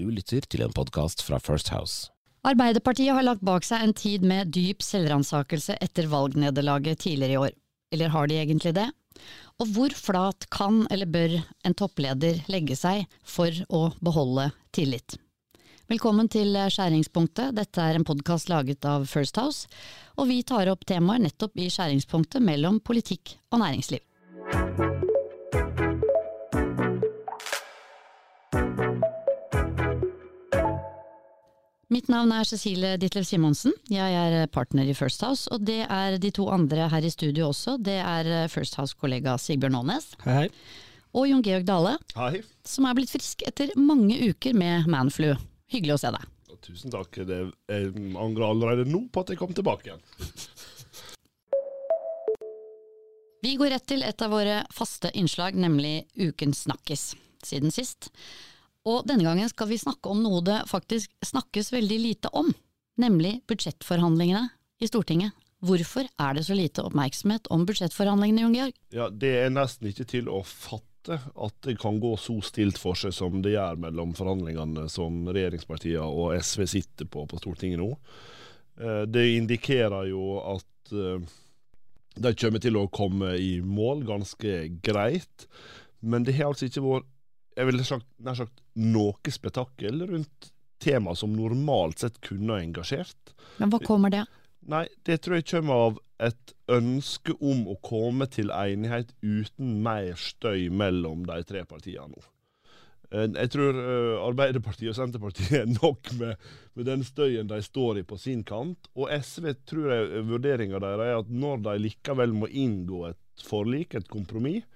Du lytter til en podkast fra First House. Arbeiderpartiet har lagt bak seg en tid med dyp selvransakelse etter valgnederlaget tidligere i år. Eller har de egentlig det? Og hvor flat kan eller bør en toppleder legge seg for å beholde tillit? Velkommen til Skjæringspunktet. Dette er en podkast laget av First House, og vi tar opp temaer nettopp i skjæringspunktet mellom politikk og næringsliv. Mitt navn er Cecilie Ditlev Simonsen. Jeg er partner i First House, og det er de to andre her i studio også. Det er First House-kollega Sigbjørn Aanes. Hei, hei. Og Jon Georg Dale, Hei. som er blitt frisk etter mange uker med manflu. Hyggelig å se deg. Tusen takk. Det, jeg angrer allerede nå på at jeg kom tilbake igjen. Vi går rett til et av våre faste innslag, nemlig Ukens snakkis, siden sist. Og denne gangen skal vi snakke om noe det faktisk snakkes veldig lite om, nemlig budsjettforhandlingene i Stortinget. Hvorfor er det så lite oppmerksomhet om budsjettforhandlingene, Jon Georg? Ja, Det er nesten ikke til å fatte at det kan gå så stilt for seg som det gjør mellom forhandlingene som regjeringspartiene og SV sitter på på Stortinget nå. Eh, Det indikerer jo at eh, de kommer til å komme i mål ganske greit, men det har altså ikke vært jeg ville sagt, nær sagt noe spetakkel rundt tema som normalt sett kunne ha engasjert. Men hva kommer det? Nei, det tror jeg kommer av et ønske om å komme til enighet uten mer støy mellom de tre partiene nå. Eh, Jeg tror eh, Arbeiderpartiet og Senterpartiet er nok med, med den støyen de står i på sin kant. Og SV tror jeg vurderinga deres er at når de likevel må inngå et forlik, et kompromiss,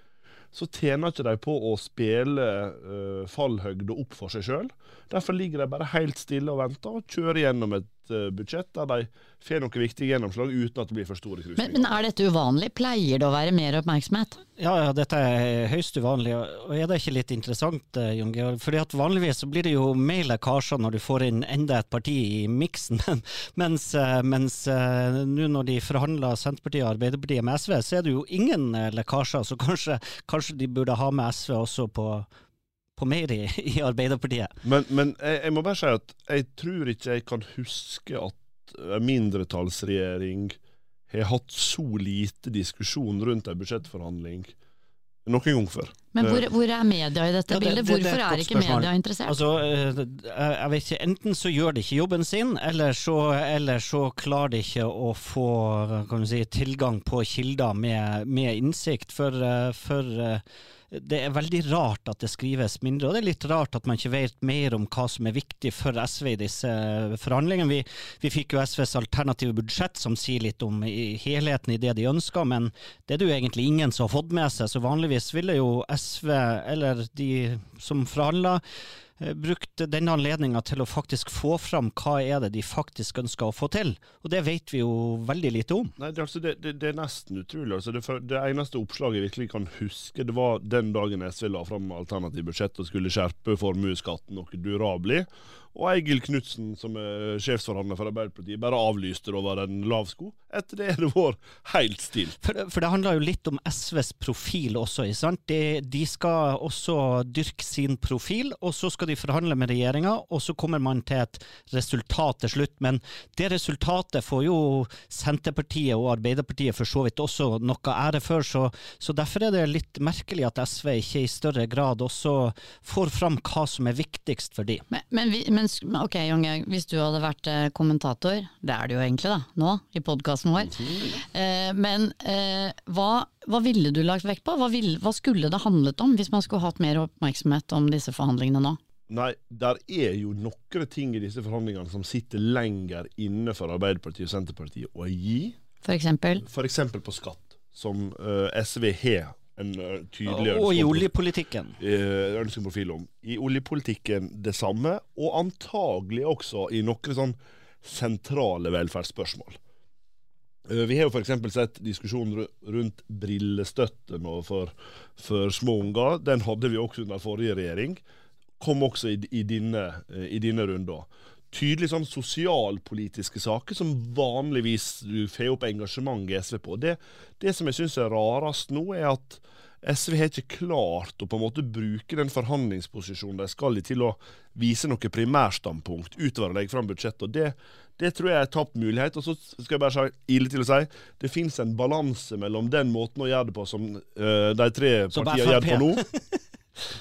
så tjener ikke de på å spille uh, fallhøgde opp for seg sjøl. Derfor ligger de bare helt stille og venter, og kjører gjennom et budsjett der de får noen viktige gjennomslag uten at det blir for store Men, krusninger. men er dette uvanlig? Pleier det å være mer oppmerksomhet? Ja, ja, dette er høyst uvanlig. Og er det ikke litt interessant, eh, Jon Georg? Fordi at vanligvis så blir det jo mer lekkasjer når du får inn enda et parti i miksen. Men, mens eh, mens eh, nå når de forhandler Senterpartiet og Arbeiderpartiet med SV, så er det jo ingen eh, lekkasjer. Så kanskje, kanskje de burde ha med SV også på, på mer i, i Arbeiderpartiet. Men, men jeg, jeg må bare si at jeg tror ikke jeg kan huske at en mindretallsregjering har hatt så lite diskusjon rundt en budsjettforhandling noen gang før. Men hvor, hvor er media i dette Ja, det- bildet? det- det er Hvorfor er ikke spørsmål. media interessert? Altså, eh, jeg vet ikke, Enten så gjør de ikke jobben sin, eller så, eller så klarer de ikke å få kan du si, tilgang på kilder med, med innsikt. For, eh, for eh, det er veldig rart at det skrives mindre, og det er litt rart at man ikke vet mer om hva som er viktig for SV i disse forhandlingene. Vi, vi fikk jo SVs alternative budsjett som sier litt om i- helheten i det de ønsker, men det er det jo egentlig ingen som har fått med seg. Så vanligvis ville jo SV, eller de som forhandler, eh, brukt denne anledninga til å faktisk få fram hva er det de faktisk ønsker å få til. Og det vet vi jo veldig lite om. Nei, det, altså, det, det, det er nesten utrolig. Altså, det, eneste oppslaget jeg virkelig kan huske, det var den dagen SV la fram alternativt budsjett og skulle skjerpe formuesskatten noe durabelig. Og Eigil Knutsen, som er sjefsforhandler for Arbeiderpartiet, bare avlyste det over en lav sko. Etter det er det vår helt stilt. For, for det handler jo litt om SVs profil også. ikke sant? De, de skal også dyrke sin profil, og så skal de forhandle med regjeringa, og så kommer man til et resultat til slutt. Men det resultatet får jo Senterpartiet og Arbeiderpartiet for så vidt også noe ære for, så, så derfor er det litt merkelig at SV ikke i større grad også får fram hva som er viktigst for de. Men, men, men ok, Jon Georg, hvis du hadde vært eh, kommentator, det er du jo egentlig da, nå, i podkasten vår, eh, men eh, hva, hva ville du lagt vekt på? Hva, ville- hva skulle det handlet om, hvis man skulle hatt mer oppmerksomhet om disse forhandlingene nå? Nei, der er jo noen ting i disse forhandlingene som sitter lenger inne for Arbeiderpartiet og Senterpartiet å gi. Eksempel? F.eks. på skatt, som uh, SV har en uh, tydelig Og i ønske om- oljepolitikken. eh, ønsker en profil om. I oljepolitikken det samme, og antagelig også i noen sånn sentrale velferdsspørsmål. Eh, Vi har jo f.eks. sett diskusjonen rundt brillestøtte nå for, for små unger. Den hadde vi også under forrige regjering. Kom også i, i denne, eh, i runden. Tydelige sånn sosialpolitiske saker som vanligvis du får opp engasjement i SV på. Det, det som jeg syns er rarest nå, er at SV har ikke klart å på en måte bruke den forhandlingsposisjonen de skal i, til å vise noe primærstandpunkt utover å legge fram budsjettet. og det, det tror jeg er tapt mulighet. Og så skal jeg bare si ille til å si det finnes en balanse mellom den måten å gjøre det på som uh, de tre partiene gjør det på nå.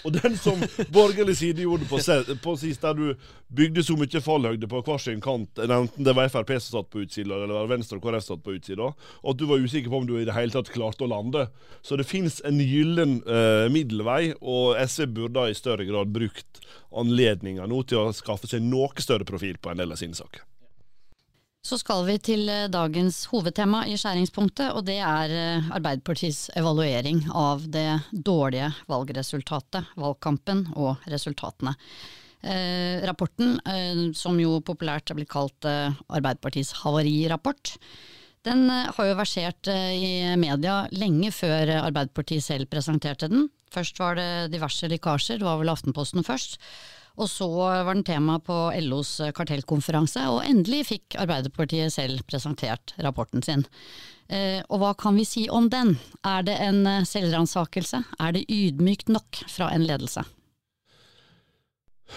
Og den som borgerlig side gjorde på, på sist, der du bygde så mye fallhøyde på hver sin kant, enten det var Frp som satt på utsida, eller det var Venstre og KrF satt på utsida, at du var usikker på om du i det hele tatt klarte å lande. Så det fins en gyllen uh, middelvei, og SV burde i større grad brukt anledninga nå til å skaffe seg noe større profil på en del av sine saker. Så skal vi til eh, dagens hovedtema i skjæringspunktet, og det er eh, Arbeiderpartiets evaluering av det dårlige valgresultatet, valgkampen og resultatene. Eh, rapporten, eh, som jo populært er blitt kalt eh, Arbeiderpartiets havarirapport, den eh, har jo versert i media lenge før Arbeiderpartiet selv presenterte den. Først var det diverse lekkasjer, det var vel Aftenposten først. Og så var den tema på LOs kartellkonferanse, og endelig fikk Arbeiderpartiet selv presentert rapporten sin. Eh, og hva kan vi si om den? Er det en eh, selvransakelse? Er det ydmykt nok fra en ledelse?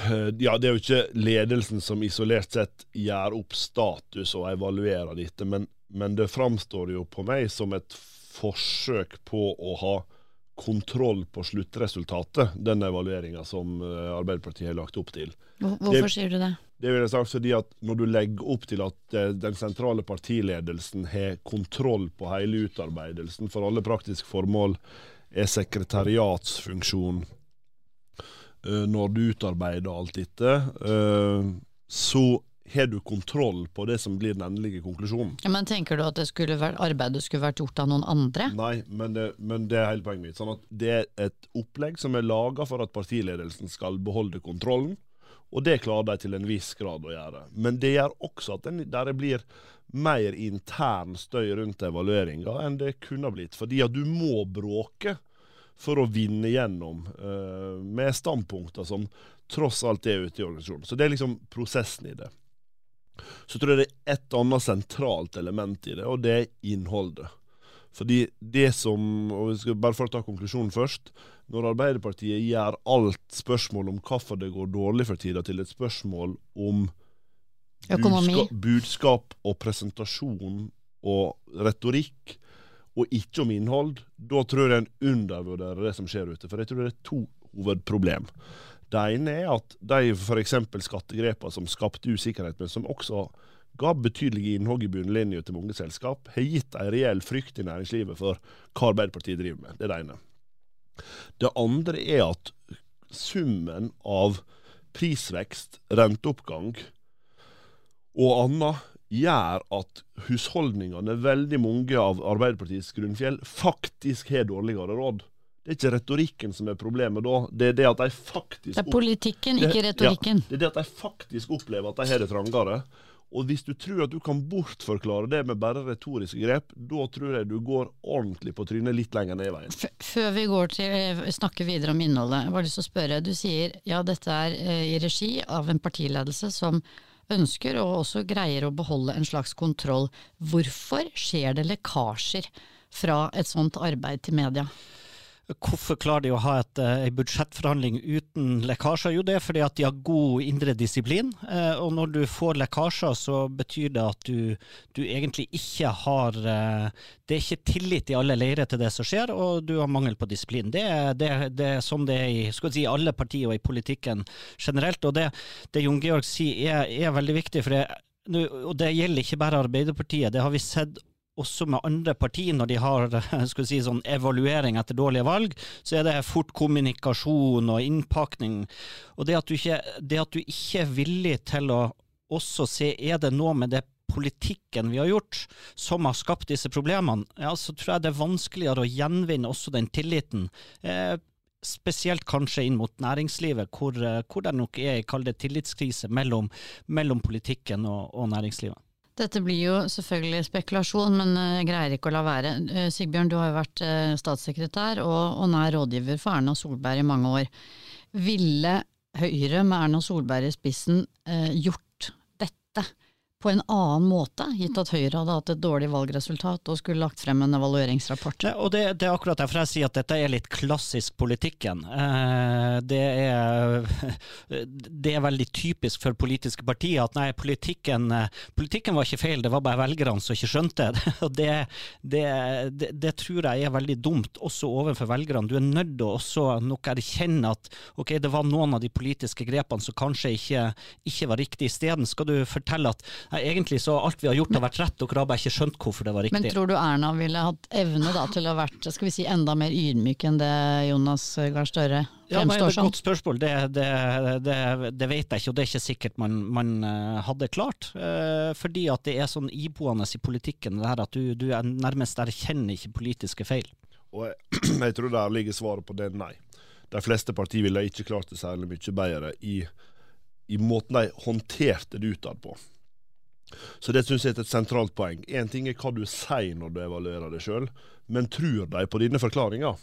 Eh, ja, det er jo ikke ledelsen som isolert sett gjør opp status og evaluerer dette, men, men det framstår jo på meg som et forsøk på å ha kontroll på sluttresultatet, den evalueringa som eh, Arbeiderpartiet har lagt opp til. Hvorfor det, sier du det? Det vil jeg sagt fordi at Når du legger opp til at eh, den sentrale partiledelsen har kontroll på hele utarbeidelsen, for alle praktiske formål er sekretariatsfunksjon eh, når du utarbeider alt dette, så har du kontroll på det som blir den endelige konklusjonen. Ja, men Tenker du at skulle vært, arbeidet skulle vært gjort av noen andre? Nei, men det, men det er hele poenget mitt. Sånn at det er et opplegg som er laga for at partiledelsen skal beholde kontrollen, og det klarer de til en viss grad å gjøre. Men det gjør også at den, der det blir mer intern støy rundt evalueringa enn det kunne blitt. Fordi at du må bråke for å vinne gjennom uh, med standpunkter som tross alt er ute i organisasjonen. Så det er liksom prosessen i det. Så tror jeg det er et annet sentralt element i det, og det er innholdet. Fordi det som, og vi skal Bare for å ta konklusjonen først. Når Arbeiderpartiet gjør alt spørsmål om hvorfor det går dårlig for tida, til et spørsmål om budskap, budskap og presentasjon og retorikk, og ikke om innhold, da tror jeg en undervurderer det som skjer ute. For jeg tror det er to hovedproblem. Det ene er at de f.eks. skattegrepene som skapte usikkerhet, men som også ga betydelige innhogg i bunnlinja til mange selskap, har gitt en reell frykt i næringslivet for hva Arbeiderpartiet driver med. Det er det ene. Det andre er at summen av prisvekst, renteoppgang og annet gjør at husholdningene, veldig mange av Arbeiderpartiets grunnfjell, faktisk har dårligere råd. Det er ikke retorikken som er problemet da, det er det at de faktisk Det er politikken, ikke retorikken. Ja, det er det at de faktisk opplever at de har det trangere. Og hvis du tror at du kan bortforklare det med bare retoriske grep, da tror jeg du går ordentlig på trynet litt lenger ned i veien. Før vi går til snakker snakke videre om innholdet, jeg har lyst til å spørre. Du sier ja, dette er eh, i regi av en partiledelse som ønsker og også greier å beholde en slags kontroll. Hvorfor skjer det lekkasjer fra et sånt arbeid til media? Hvorfor klarer de å ha et, en eh, budsjettforhandling uten lekkasjer? Jo, det er fordi at de har god indre disiplin. Eh, og når du får lekkasjer, så betyr det at du, du egentlig ikke har eh, Det er ikke tillit i alle leirer til det som skjer, og du har mangel på disiplin. Det, det, det er som det er i si, alle partier og i politikken generelt. Og det, det Jon Georg sier er, er veldig viktig. for det og det gjelder ikke bare Arbeiderpartiet, det har vi sett også med andre partier, når de har si, sånn evaluering etter dårlige valg, så er det fort kommunikasjon og innpakning. Og det at, ikke, det at du ikke er villig til å også se er det noe med det politikken vi har gjort, som har skapt disse problemene, ja, så tror jeg det er vanskeligere å gjenvinne også den tilliten. Eh, spesielt kanskje inn mot næringslivet, hvor, eh, hvor det nok er kall det tillitskrise mellom, mellom politikken og, og næringslivet. Dette blir jo selvfølgelig spekulasjon, men eh, jeg greier ikke å la være. Eh, Sigbjørn, du har jo vært eh, statssekretær og, og nær rådgiver for Erna Solberg i mange år. Ville Høyre med Erna Solberg i spissen gjort dette på en annen måte, gitt at Høyre hadde hatt et dårlig valgresultat og skulle lagt frem en evalueringsrapport? Det, og det, det, er akkurat derfor jeg sier at dette er litt klassisk politikken. Eh, det, er, det, er, veldig typisk for politiske partier at nei, politikken, politikken, var ikke feil, det var bare velgerne som ikke skjønte det. Og det, tror jeg er veldig dumt, også overfor velgerne. Du er nødt til å også nok erkjenne at ok, det var noen av de politiske grepene som kanskje ikke, ikke var riktig. Isteden skal du fortelle at Nei, egentlig så alt vi har gjort har vært rett, dere har bare ikke skjønt hvorfor det var riktig. Men tror du Erna ville hatt evne da, til å ha vært skal vi si, enda mer ydmyk enn det Jonas Gahr Støre ja, det er et godt spørsmål. Det, det, det, det, vet jeg ikke, og det er ikke sikkert man, man eh, hadde klart. Eh, fordi at det er sånn iboende i politikken det her at du, du er nærmest erkjenner ikke politiske feil. Og jeg, jeg tror det ligger svaret på det nei. De fleste partier ville ikke klart det særlig mye bedre i, i måten de håndterte det utad på. Så det syns jeg er et sentralt poeng. Én ting er hva du sier når du evaluerer deg sjøl, men tror de på dine forklaringer?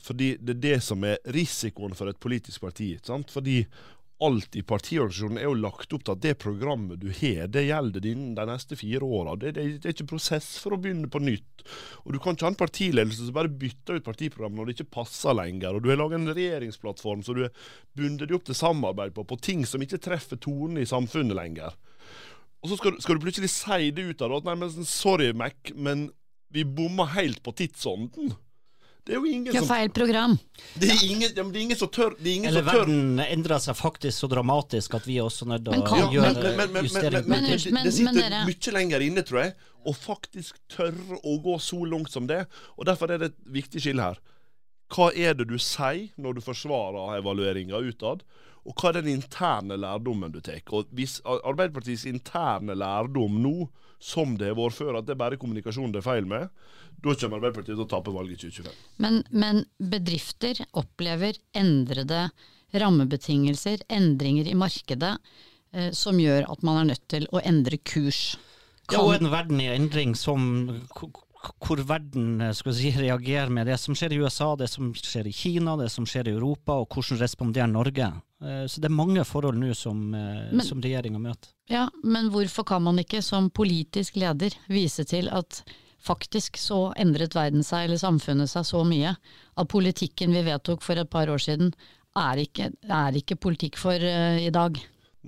Fordi det er det som er risikoen for et politisk parti. Sant? Fordi alt i partiorganisasjonen er jo lagt opp til at det programmet du har, det gjelder din de neste fire åra. Det, det, det, er ikke prosess for å begynne på nytt. Og Du kan ikke ha en partiledelse som bare bytter ut partiprogrammet når det ikke passer lenger. Og Du har laget en regjeringsplattform så du har bundet opp til samarbeid på, på ting som ikke treffer tonen i samfunnet lenger. Og så skal, skal, du plutselig si det ut av det. Nei, men sorry, Mac, men vi bomma helt på tidsånden. Det er jo ingen som Feil program. Det er ingen, ja, det er ingen som tør Eller verden endrer seg faktisk så dramatisk at vi er også nødt til å gjøre justeringer. Men, det, det sitter mye lenger inne, tror jeg, å faktisk tørre å gå så langt som det. Og Derfor er det et viktig skille her. Hva er det du sier når du forsvarer evalueringa utad? Og hva er den interne lærdommen du tar. Og Hvis Arbeiderpartiets interne lærdom nå, som det har vært før, at det er bare kommunikasjon det er feil med, da kommer Arbeiderpartiet til å tape valget i 2025. Men, men bedrifter opplever endrede rammebetingelser, endringer i markedet, eh, som gjør at man er nødt til å endre kurs. Kan... Ja, og en verden i endring som hvor verden eh, skal si, reagerer med det som skjer i USA, det som skjer i Kina, det som skjer i Europa, og hvordan responderer Norge. Eh, så det er mange forhold nå som, eh, men, som regjeringa møter. Ja, Men hvorfor kan man ikke som politisk leder vise til at faktisk så endret verden seg, eller samfunnet seg så mye, at politikken vi vedtok for et par år siden, er ikke, er ikke politikk for uh, i dag?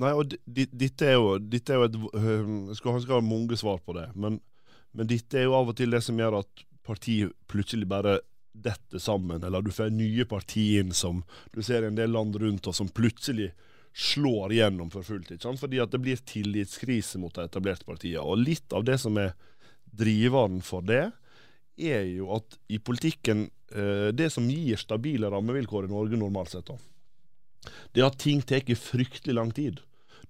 Nei, og dette er jo, er jo et Jeg skal, skal ha mange svar på det. men men dette er jo av og til det som gjør at partiet plutselig bare detter sammen, eller du får nye partier inn som du ser i en del land rundt oss, som plutselig slår igjennom for fullt. ikke sant? Fordi at det blir tillitskrise mot de etablerte partiene. Og litt av det som er driveren for det, er jo at i politikken eh, Det som gir stabile rammevilkår i Norge normalt sett, da, det er at ting tar fryktelig lang tid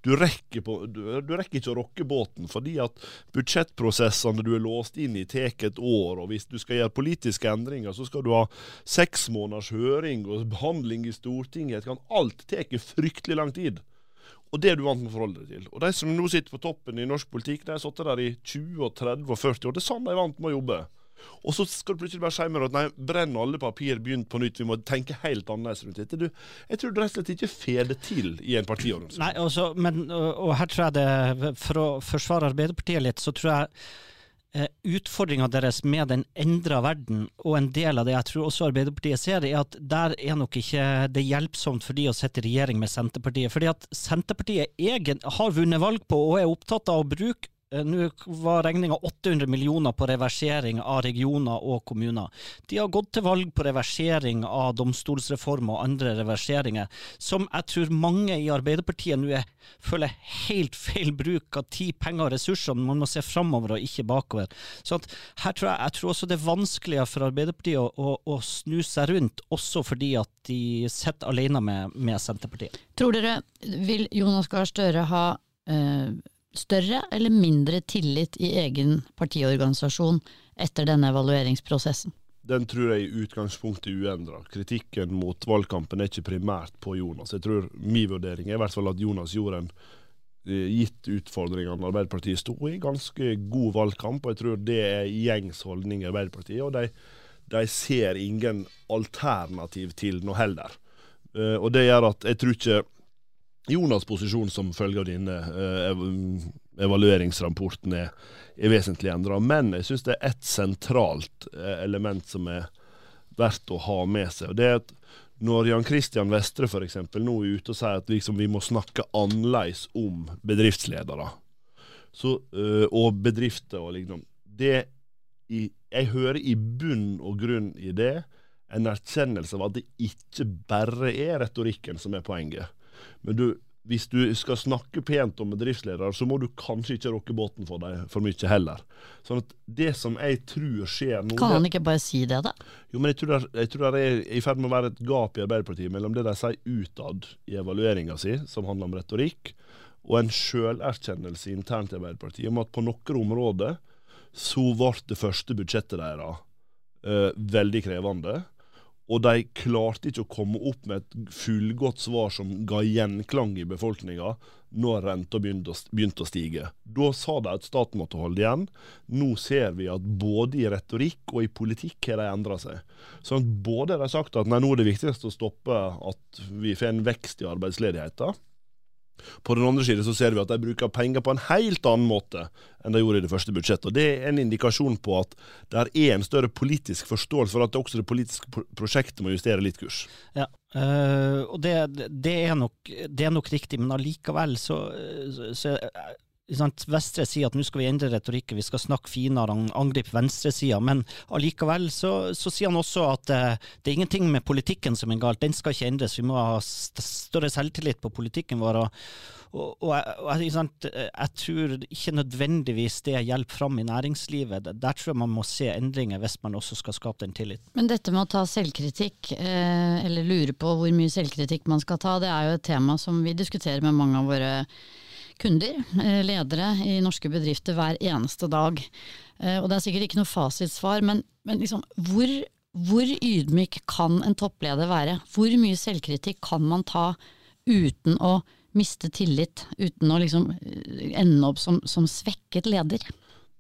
du rekker, på, du, du rekker, ikke å rokke båten, fordi at budsjettprosessene du er låst inn i, tar et år. og Hvis du skal gjøre politiske endringer, så skal du ha seks måneders høring og behandling i Stortinget. Kan alt tar fryktelig lang tid. Og det er du vant med å forholde deg til. Og de som nå sitter på toppen i norsk politikk, de har sittet der i 20, 30 og 40 år. Det er sånn de er vant med å jobbe. Og så skal du plutselig bare si meg at nei, brenn alle papir, begynn på nytt, vi må tenke helt annerledes rundt dette. Du, jeg tror du rett og slett ikke får det til i en partiorganisasjon. Nei, også, altså, men, og her tror jeg det, For å forsvare Arbeiderpartiet litt, så tror jeg eh, utfordringa deres med den endra verden, og en del av det jeg tror også Arbeiderpartiet ser, er at der er nok ikke det hjelpsomt for de å sitte i regjering med Senterpartiet. Fordi at Senterpartiet egen, har vunnet valg på og er opptatt av å bruke nå var regninga 800 millioner på reversering av regioner og kommuner. De har gått til valg på reversering av domstolsreformer og andre reverseringer, som jeg tror mange i Arbeiderpartiet nå føler helt feil bruk av tid, penger og ressurser. Man må se framover og ikke bakover. Så her tror jeg, jeg tror også det er vanskeligere for Arbeiderpartiet å, å, å snu seg rundt, også fordi at de sitter alene med, med Senterpartiet. Tror dere, vil Jonas Gahr Støre ha eh, større eller mindre tillit i egen partiorganisasjon etter denne evalueringsprosessen? Den tror jeg i utgangspunktet er uendra. Kritikken mot valgkampen er ikke primært på Jonas. Jeg tror Min vurdering er i hvert fall at Jonas gjorde en eh, gitt utfordringene Arbeiderpartiet sto i, ganske god valgkamp. og Jeg tror det er gjengs holdning i Arbeiderpartiet. og de, de, ser ingen alternativ til noe heller. Uh, og det gjør at jeg tror ikke Jonas' posisjon som følge av denne eh, evalueringsrapporten er, er vesentlig endra. Men jeg syns det er ett sentralt eh, element som er verdt å ha med seg. og det er at når Jan Christian Vestre for eksempel, nå er ute og sier at liksom vi må snakke annerledes om bedriftsledere så, øh, og bedrifter og lignende det i, Jeg hører i bunn og grunn i det en erkjennelse av at det ikke bare er retorikken som er poenget. Men du, hvis du skal snakke pent om bedriftsledere, så må du kanskje ikke rokke båten for dem for mye heller. Sånn at det som jeg tror skjer nå Kan han ikke bare si det, da? Jo, men jeg tror, det, jeg tror det er i ferd med å være et gap i Arbeiderpartiet mellom det de sier utad i evalueringa si, som handler om retorikk, og en sjølerkjennelse internt i Arbeiderpartiet om at på noen områder så ble det første budsjettet deres uh, veldig krevende. Og de klarte ikke å komme opp med et fullgodt svar som ga gjenklang i befolkninga når renta begynte, å stige. Da sa de at staten måtte holde igjen. Nå ser vi at både i retorikk og i politikk har de endra seg. Så både har de sagt at nei, nå er det viktigst å stoppe at vi får en vekst i arbeidsledigheten. På den andre siden så ser vi at de bruker penger på en helt annen måte enn de gjorde i det første budsjettet. og Det er en indikasjon på at det er en større politisk forståelse for at også det politiske prosjektet må justere litt kurs. Ja, øh, og det, det, er nok, det, er nok, riktig, men allikevel så, så Vestre sier at nå skal vi endre retorikken, vi skal snakke finere, angripe venstresida. Men allikevel så, så, sier han også at uh, det er ingenting med politikken som er galt, den skal ikke endres. Vi må ha større selvtillit på politikken vår. Og, og, og, og jeg, jeg, tror ikke nødvendigvis det hjelper fram i næringslivet. Der tror jeg man må se endringer hvis man også skal skape den tilliten. Men dette med å ta selvkritikk, eh, eller lure på hvor mye selvkritikk man skal ta, det er jo et tema som vi diskuterer med mange av våre kunder, eh, ledere i norske bedrifter hver eneste dag. Eh, og det er sikkert ikke noe fasitsvar, men, men liksom, hvor, hvor ydmyk kan en toppleder være? Hvor mye selvkritikk kan man ta uten å miste tillit, uten å liksom eh, ende opp som, som svekket leder?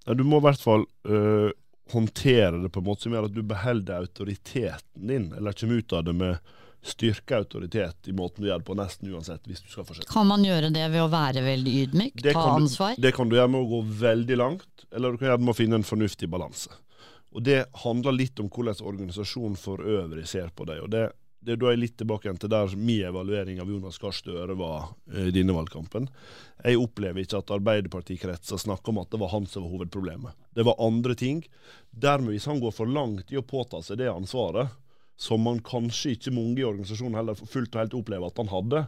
Du må i hvert fall øh, håndtere det på en måte som gjør at du beholder autoriteten din, eller kommer ut av det med styrke autoritet i måten du gjør det på, nesten uansett, hvis du skal fortsette. Kan man gjøre det ved å være veldig ydmyk, det ta ansvar? Du, det kan du gjøre med å gå veldig langt, eller du kan gjøre det med å finne en fornuftig balanse. Og Det handler litt om hvordan organisasjonen for øvrig ser på deg. og det, det Da er jeg litt tilbake igjen til der min evaluering av Jonas Gahr Støre var eh, i denne valgkampen. Jeg opplever ikke at Arbeiderpartikretser snakker om at det var han som var hovedproblemet. Det var andre ting. Dermed, hvis han går for langt i å påta seg det ansvaret, som man kanskje ikke mange i organisasjonen heller fullt og helt opplever at han hadde,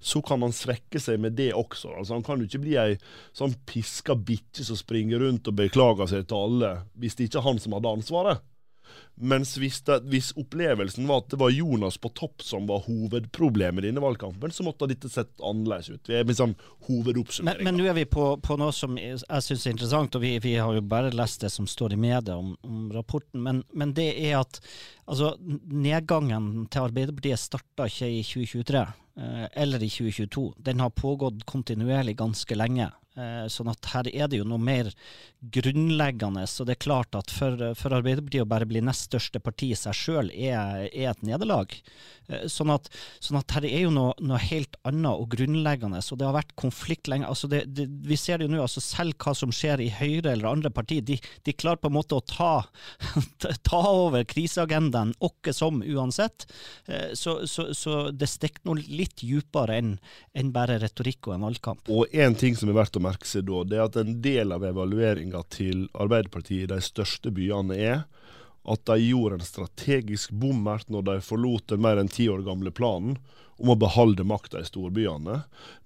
så kan han svekke seg med det også. Altså Han kan jo ikke bli ei sånn piska bikkje som springer rundt og beklager seg til alle, hvis det ikke er han som hadde ansvaret. Mens hvis, det, hvis, opplevelsen var at det var Jonas på topp som var hovedproblemet i denne valgkampen, så måtte dette sett annerledes ut. Vi er liksom hovedoppsummering. Men, men nå er vi på, på noe som jeg syns er interessant, og vi, vi, har jo bare lest det som står i media om, om rapporten. Men, men, det er at altså, nedgangen til Arbeiderpartiet starta ikke i 2023 eh, eller i 2022. Den har pågått kontinuerlig ganske lenge. Eh, sånn at her er det jo noe mer grunnleggende. Så det er klart at for, for Arbeiderpartiet å bare bli nest største parti i seg sjøl er, er, et nederlag. Eh, sånn at, sånn at, her er jo noe, noe, helt annet og grunnleggende. Så det har vært konflikt lenge. Altså det, det, vi ser det jo nå, altså selv hva som skjer i Høyre eller andre partier, de, de klarer på en måte å ta, ta over kriseagendaen åkke som uansett. Eh, så, så, så det stikker nå litt dypere enn en bare retorikk og en valgkamp. Og en ting som er verdt å merke seg da, det er at en del av evalueringa til Arbeiderpartiet i de største byene er at de gjorde en strategisk bommert når de forlot den mer enn ti år gamle planen om å beholde makta i storbyene,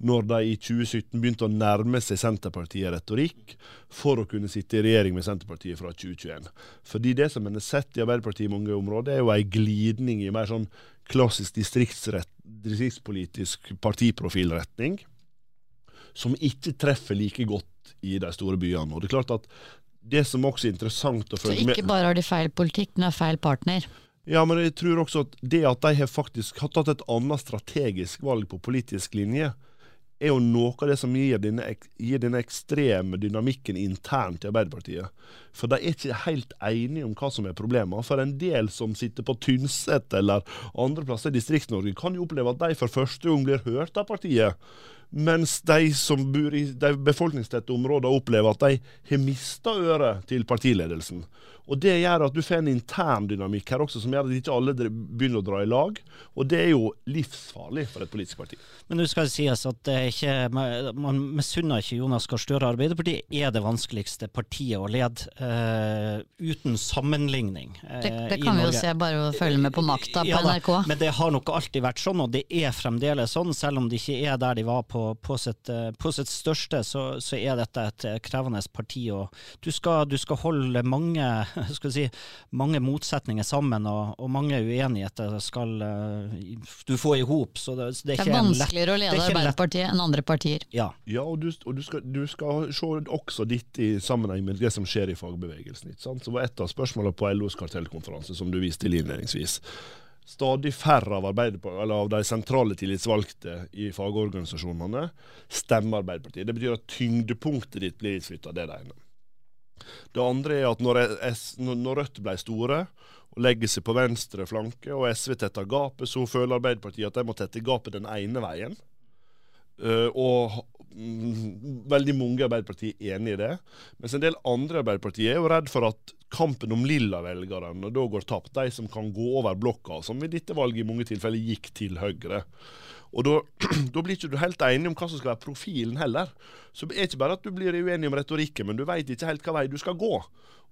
når de i 2017 begynte å nærme seg Senterpartiet retorikk for å kunne sitte i regjering med Senterpartiet fra 2021. Fordi det som en har sett i Arbeiderpartiet i mange områder, er jo ei glidning i mer sånn klassisk distriktspolitisk partiprofilretning som ikke treffer like godt i de store byene. Og det er klart at det som også er interessant å følge med Så ikke bare har de feil politikk, men har feil partner? Ja, men jeg tror også at det at de har faktisk har tatt et annet strategisk valg på politisk linje, er jo noe av det som gir denne, gir denne ekstreme dynamikken internt i Arbeiderpartiet. For de er ikke helt enige om hva som er problemene. For en del som sitter på Tynset eller andre plasser i Distrikts-Norge, kan jo oppleve at de for første gang blir hørt av partiet. Mens de som bor i de befolkningstette områdene opplever at de har mista øret til partiledelsen. Og Det gjør at du får en intern dynamikk her også, som gjør at ikke alle begynner å dra i lag. Og det er jo livsfarlig for et politisk parti. Men nå skal det sies at det ikke, man misunner ikke Jonas Gahr Støre. Arbeiderpartiet er det vanskeligste partiet å lede, uh, uten sammenligning. Uh, Det, det i kan vi jo se bare å følge med på makta på Ja da, NRK. Men det har nok alltid vært sånn, og det er fremdeles sånn. Selv om de ikke er der de var på, på, sitt, eh, på sitt største, så, så er dette et eh, krevende parti. og Du skal, du skal holde mange, skal si, mange motsetninger sammen, og, og mange uenigheter skal eh, du få i hop. Så det, så det Det er ikke en lett vanskeligere å lede er. Arbeiderpartiet enn andre partier. Ja. Ja, og du, og du, skal, du skal se også ditt i sammenheng med det som skjer i fagbevegelsen. ikke sant? Så var et av spørsmålene på LOs kartellkonferanse, som du viste til innledningsvis. Stadig færre av, av de sentrale tillitsvalgte i fagorganisasjonene stemmer Arbeiderpartiet. Det betyr at tyngdepunktet ditt blir utflytta. Det er det ene. Det andre er at når, S, når Rødt ble store og legger seg på venstre flanke, og SV tetter gapet, så føler Arbeiderpartiet at de må tette gapet den ene veien. Uh, og veldig mange i Arbeiderpartiet er enig i det. Mens en del andre i Arbeiderpartiet er jo redd for at kampen om lilla-velgerne da går tapt. De som kan gå over blokka, som i dette valget i mange tilfeller gikk til Høyre. Og da, da blir ikke du helt enig om hva som skal være profilen heller. Så det er ikke bare at du blir uenig om retorikken, men du veit ikke helt hva vei du skal gå.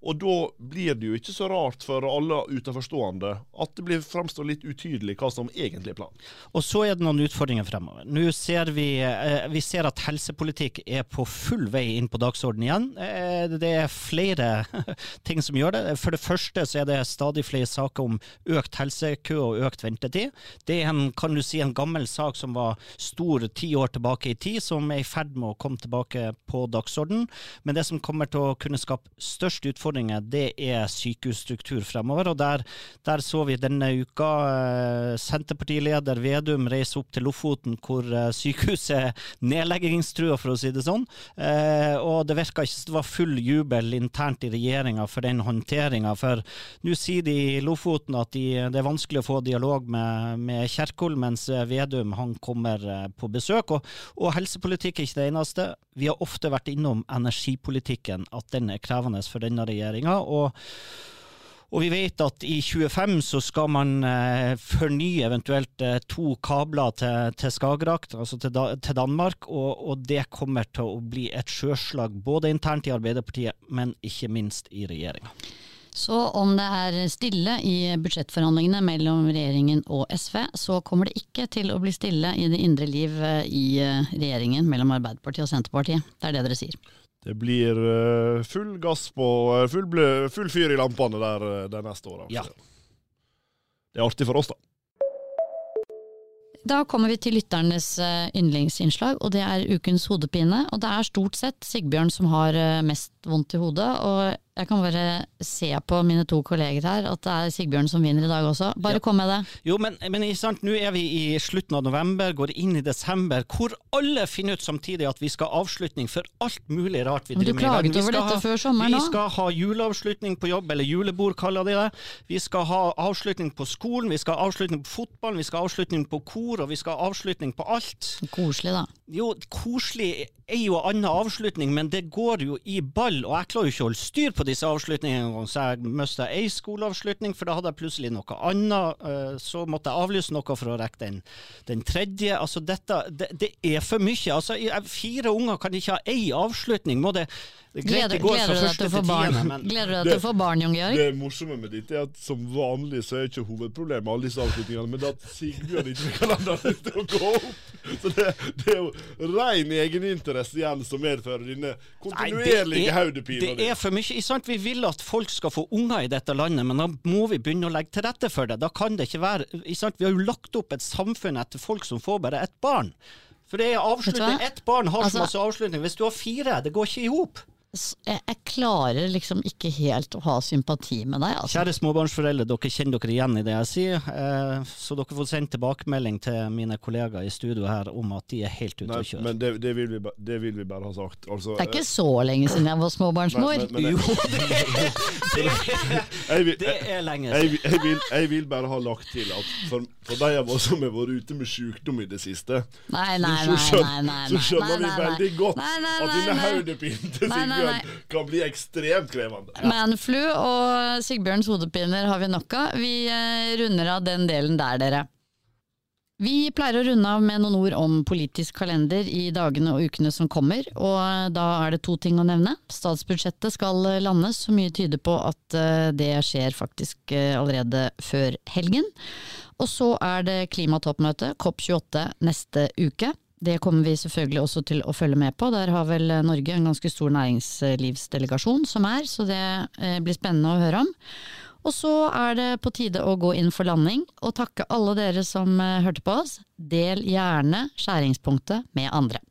Og da blir det jo ikke så rart for alle utenforstående at det blir framstår litt utydelig hva som egentlig er planen. Og så er det noen utfordringer fremover. Nå ser vi, eh, vi ser at helsepolitikk er på full vei inn på dagsordenen igjen. Eh, Det er flere ting som gjør det. For det første så er det stadig flere saker om økt helsekø og økt ventetid. Det er en, kan du si, en gammel sak som var stor ti år tilbake i tid, som er i ferd med å komme tilbake på dagsordenen. Men det som kommer til å kunne skape størst utfordringer, det er sykehusstruktur fremover. Og der, der så vi denne uka eh, Senterpartileder Vedum reise opp til Lofoten, hvor eh, sykehuset er nedleggingstrua, for å si det sånn. Eh, og det virka ikke som det var full jubel internt i regjeringa for den håndteringa. For nå sier de i Lofoten at de, det er vanskelig å få dialog med, med Kjerkol, mens Vedum han kommer på besøk. Og, og helsepolitikk er ikke det eneste. Vi har ofte vært innom energipolitikken, at den er krevende for denne regjeringa. Og og vi vet at i 25 så skal man eh, fornye eventuelt eh, to kabler til, til Skagerrak, altså til, da, til Danmark, og, og det kommer til å bli et sjøslag både internt i Arbeiderpartiet, men ikke minst i regjeringa. Så om det er stille i budsjettforhandlingene mellom regjeringen og SV, så kommer det ikke til å bli stille i det indre liv eh, i eh, regjeringen mellom Arbeiderpartiet og Senterpartiet. Det er det dere sier. Det blir eh, full gass på eh, full, blø, full fyr i lampene der eh, de neste åra. Ja. Det er artig for oss, da. Da kommer vi til lytternes yndlingsinnslag, og det er ukens hodepine. Og det er stort sett Sigbjørn som har mest vondt i hodet. Og jeg kan bare se på mine to kolleger her at det er Sigbjørn som vinner i dag også. Bare Ja. kom med det. Jo, men, men nå er vi i slutten av november, går inn i desember, hvor alle finner ut samtidig at vi skal ha avslutning for alt mulig rart vi driver med. Du klaget over dette ha- før sommeren Vi skal ha juleavslutning på jobb, eller julebord kaller de det. Vi skal ha avslutning på skolen, vi skal ha avslutning på fotballen, vi skal ha avslutning på kor, og vi skal ha avslutning på alt. Koselig, da. Jo, koselig er jo annen avslutning, men det går jo i ball, og jeg klarer jo ikke å holde styr på disse avslutningene engang, så jeg mista ei skoleavslutning, for da hadde jeg plutselig noe annet, eh, så måtte jeg avlyse noe for å rekke den, den tredje. Altså dette, det, det er for mye. Altså, fire unger kan ikke ha ei avslutning. Må det, det er Gleder, gleder du deg til å få barn, tiende, men gleder du deg til å få barn Jon Georg? Det morsomme med dette er at som vanlig så er ikke hovedproblemet alle disse avslutningene, men at Sigbjørn ikke kan la det til å gå opp. Så det, det er jo ren egeninteresse igjen som medfører denne kontinuerlige Nei, hodepina. Det er for mye. Sant? Vi vil at folk skal få unger i dette landet, men da må vi begynne å legge til rette for det. Da kan det ikke være sant? Vi har jo lagt opp et samfunn etter folk som får bare ett barn. For det er avslutning. Ett barn har så Altså- masse avslutning. Hvis du har fire, det går ikke i hop. Jeg, jeg klarer liksom ikke helt å ha sympati med deg, altså. Kjære småbarnsforeldre, dere kjenner dere igjen i det jeg sier. Eh, så dere får sendt tilbakemelding til mine kollegaer i studio her om at de er helt ute Nei, å kjøre. men det, det, vil vi, det vil vi bare ha sagt. Altså, Det er ikke så lenge siden jeg var småbarnsmor. men, men, men, Jo, jeg, vil, det er lenge siden. Jeg, jeg, vil, jeg vil bare ha lagt til at for, for de av oss som har vært ute med sykdom i det siste, Nei, nei, så skjønner, nei, nei, så skjønner nei, nei, vi veldig godt Nei, nei, at denne hodepinen til Nei, nei, nei. Kan bli ekstremt krevende. Manflu og Sigbjørns hodepiner har vi nok av. Vi eh, runder av den delen der, dere. Vi pleier å runde av med noen ord om politisk kalender i dagene og ukene som kommer, og da er det to ting å nevne. Statsbudsjettet skal landes, så mye tyder på at eh, det skjer faktisk eh, allerede før helgen. Og så er det klimatoppmøte, COP28, neste uke. Det kommer vi selvfølgelig også til å følge med på. Der har vel Norge en ganske stor næringslivsdelegasjon som er, så det eh, blir spennende å høre om. Og så er det på tide å gå inn for landing, og takke alle dere som eh, hørte på oss. Del gjerne skjæringspunktet med andre.